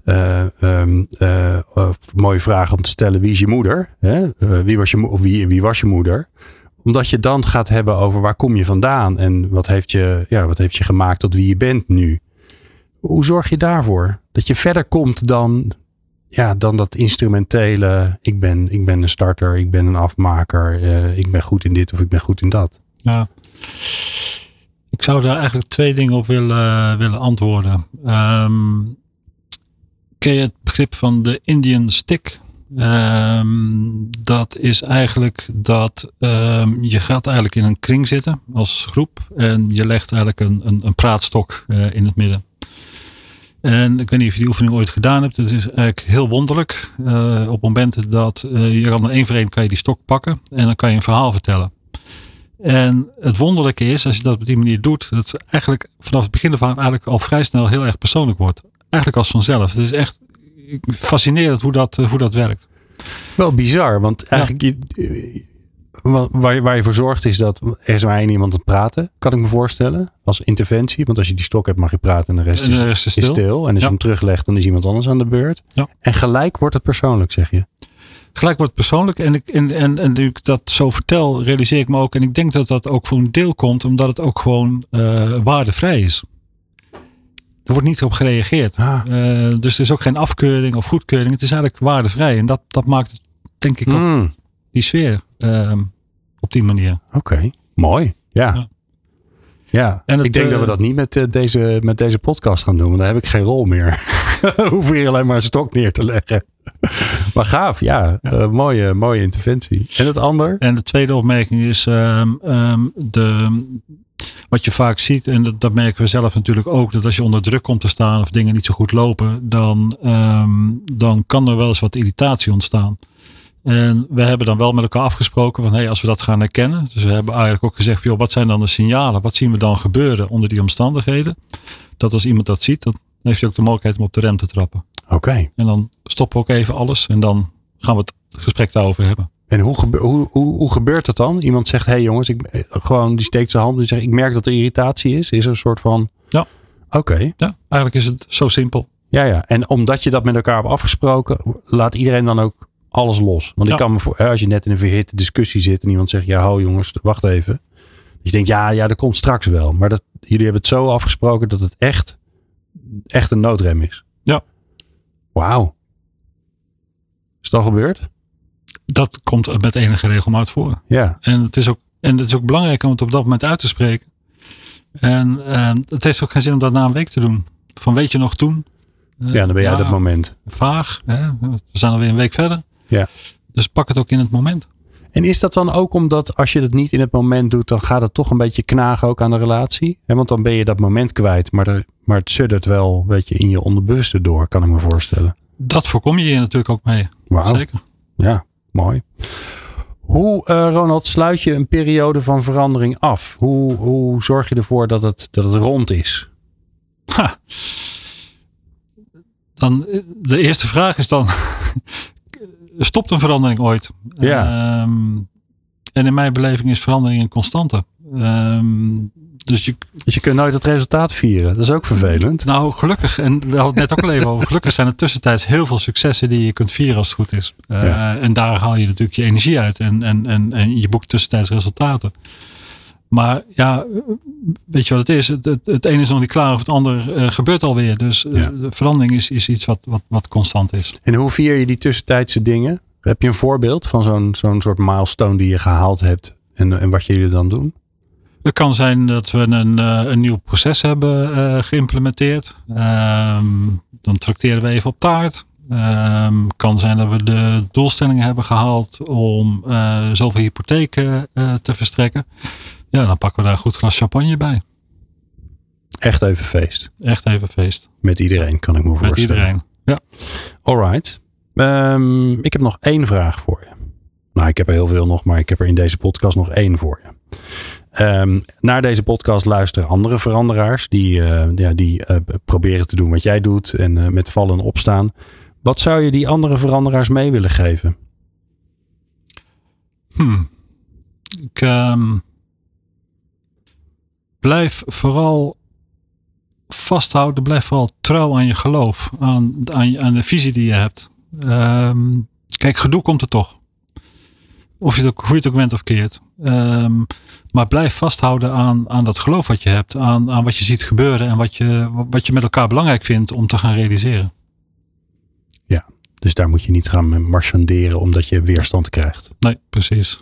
Uh, uh, uh, mooie vraag om te stellen: wie is je moeder? Hè? wie, was je, of wie, wie was je moeder? Omdat je dan gaat hebben over waar kom je vandaan en wat heeft je, ja, wat heeft je gemaakt tot wie je bent nu. Hoe zorg je daarvoor? Dat je verder komt dan ja, dan dat instrumentele. Ik ben, ik ben een starter, ik ben een afmaker, uh, ik ben goed in dit of ik ben goed in dat. Ja. Ik zou daar eigenlijk twee dingen op willen, willen antwoorden. Um, ken je het begrip van de Indian stick? Um, dat is eigenlijk dat um, je gaat eigenlijk in een kring zitten als groep en je legt eigenlijk een, een, een praatstok uh, in het midden. En ik weet niet of je die oefening ooit gedaan hebt. Het is eigenlijk heel wonderlijk. Uh, op momenten dat uh, je kan één voor één kan je die stok pakken en dan kan je een verhaal vertellen. En het wonderlijke is, als je dat op die manier doet, dat het eigenlijk vanaf het begin af aan eigenlijk al vrij snel heel erg persoonlijk wordt. Eigenlijk als vanzelf. Het is echt fascinerend hoe dat, hoe dat werkt. Wel bizar, want eigenlijk ja. je, Waar, waar je voor zorgt is dat er is maar één iemand te praten, kan ik me voorstellen. Als interventie. Want als je die stok hebt mag je praten en de rest, en de rest is, is, stil. is, stil. En als ja. je hem teruglegt dan is iemand anders aan de beurt. Ja. En gelijk wordt het persoonlijk zeg je. Gelijk wordt het persoonlijk. En, ik, en, en, en nu ik dat zo vertel realiseer ik me ook. En ik denk dat dat ook voor een deel komt omdat het ook gewoon uh, waardevrij is. Er wordt niet op gereageerd. Ah. Uh, dus er is ook geen afkeuring of goedkeuring. Het is eigenlijk waardevrij. En dat, dat maakt het denk ik ook Mm. Die sfeer uh, op die manier. Oké, mooi. Ja. Ja. Ja, En het, ik denk eh, dat we dat niet met, eh, deze, met deze podcast gaan doen. Want dan heb ik geen rol meer. Hoef hier alleen maar een stok neer te leggen. maar gaaf, ja. Eh, mooie, mooie interventie. En het ander? En de tweede opmerking is ehm, ehm, de, wat je vaak ziet, en dat, dat merken we zelf natuurlijk ook, dat als je onder druk komt te staan of dingen niet zo goed lopen, dan, ehm, dan kan er wel eens wat irritatie ontstaan. En we hebben dan wel met elkaar afgesproken van hey, als we dat gaan herkennen. Dus we hebben eigenlijk ook gezegd, joh, wat zijn dan de signalen? Wat zien we dan gebeuren onder die omstandigheden? Dat als iemand dat ziet, dan heeft hij ook de mogelijkheid om op de rem te trappen. Oké. En dan stoppen we ook even alles en dan gaan we het gesprek daarover hebben. En hoe, gebe- hoe, hoe, hoe gebeurt dat dan? Iemand zegt, hé hey jongens, ik, eh, gewoon die steekt zijn hand en zegt, ik merk dat er irritatie is. Is er een soort van... Ja. Oké. Ja, eigenlijk is het zo simpel. Ja, ja. En omdat je dat met elkaar hebt afgesproken, laat iedereen dan ook alles los. Want ik kan me voor, als je net in een verhitte discussie zit en iemand zegt, ja, ho jongens, wacht even. Dat je denkt, ja, ja, dat komt straks wel. Maar dat, jullie hebben het zo afgesproken dat het echt, echt een noodrem is. Ja. Wauw. Is het al gebeurd? Dat komt met enige regelmaat voor. Ja. En het is ook, en het is ook belangrijk om het op dat moment uit te spreken. En het heeft ook geen zin om dat na een week te doen. Van weet je nog toen? Ja, dan ben jij ja, dat moment. Vaag. Hè? We zijn alweer een week verder. Ja. Dus pak het ook in het moment. En is dat dan ook omdat als je het niet in het moment doet, dan gaat het toch een beetje knagen ook aan de relatie? He, want dan ben je dat moment kwijt, maar, er, maar het suddert wel een beetje in je onderbewuste door, kan ik me voorstellen. Dat voorkom je hier natuurlijk ook mee. Wauw. Zeker. Ja, mooi. Hoe, uh, Ronald, sluit je een periode van verandering af? Hoe, hoe zorg je ervoor dat het, dat het rond is? Ha. Dan, de eerste vraag is dan: stopt een verandering ooit? Ja. Um, en in mijn beleving is verandering een constante. Um, dus je, dus je kunt nooit het resultaat vieren. Dat is ook vervelend. Nou, gelukkig, en we hadden het net ook al even over. Gelukkig zijn er tussentijds heel veel successen die je kunt vieren als het goed is. Uh, ja. En daar haal je natuurlijk je energie uit. En, en, en, en je boekt tussentijds resultaten. Maar ja, weet je wat het is? Het, het, het ene is nog niet klaar of het ander uh, gebeurt alweer. Dus uh, ja. de verandering is, is iets wat, wat, wat constant is. En hoe vier je die tussentijdse dingen? Heb je een voorbeeld van zo'n zo'n soort milestone die je gehaald hebt en, en wat jullie dan doen? Het kan zijn dat we een, uh, een nieuw proces hebben uh, geïmplementeerd. Um, dan tracteren we even op taart. Um, kan zijn dat we de doelstellingen hebben gehaald om uh, zoveel hypotheken te verstrekken. Ja, dan pakken we daar een goed glas champagne bij. Echt even feest. Echt even feest. Met iedereen kan ik me voorstellen. Met iedereen, ja. Alright. Um, ik heb nog één vraag voor je. Nou, ik heb er heel veel nog, maar ik heb er in deze podcast nog één voor je. Um, naar deze podcast luisteren andere veranderaars die, uh, ja, die uh, proberen te doen wat jij doet en uh, met vallen en opstaan. Wat zou je die andere veranderaars mee willen geven? Hmm. Ik um, blijf vooral vasthouden, blijf vooral trouw aan je geloof, aan, aan, aan de visie die je hebt. Um, kijk, gedoe komt er toch. Of je het ook, hoe je het ook bent of keert. Um, maar blijf vasthouden aan, aan dat geloof wat je hebt. Aan, aan wat je ziet gebeuren. En wat je, wat je met elkaar belangrijk vindt om te gaan realiseren. Ja, dus daar moet je niet gaan marchanderen omdat je weerstand krijgt. Nee, precies.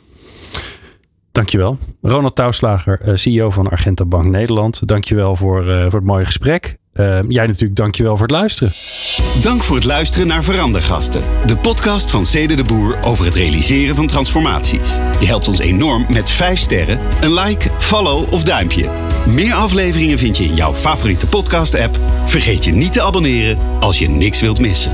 Dankjewel. Ronald Touwslager, CEO van Argenta Bank Nederland. Dankjewel voor, uh, voor het mooie gesprek. Uh, jij natuurlijk dankjewel voor het luisteren. Dank voor het luisteren naar Verandergasten. De podcast van Cede de Boer over het realiseren van transformaties. Je helpt ons enorm met 5 sterren, een like, follow of duimpje. Meer afleveringen vind je in jouw favoriete podcast app. Vergeet je niet te abonneren als je niks wilt missen.